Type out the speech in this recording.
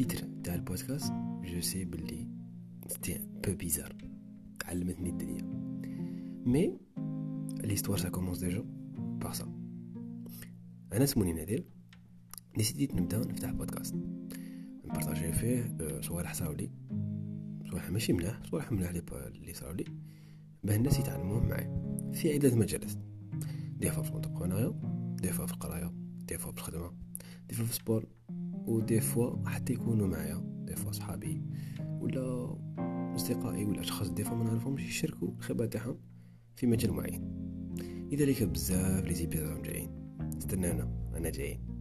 ال titre تاع البودكاست je sais plus c'était un peu bizarre علمتني الدنيا mais l'histoire ça commence déjà par ça أنا اسموني نادر décidit نبدا نفتح بودكاست n partager فيه صوالح صراولي صوالح ماشي ملاح صوالح ملاح لي صراولي باه الناس يتعلموهم معايا في عدة مجالات des fois في ال entrepreneuriat des fois في القرايه des fois في الخدمه des fois في ال sport و des fois حتى يكونوا معايا des fois صحابي ولا اصدقائي ولا اشخاص des fois ما نعرفهمش يشاركوا الخبره تاعهم في مجال معين لذلك بزاف les épisodes جايين استنانا أنا جايين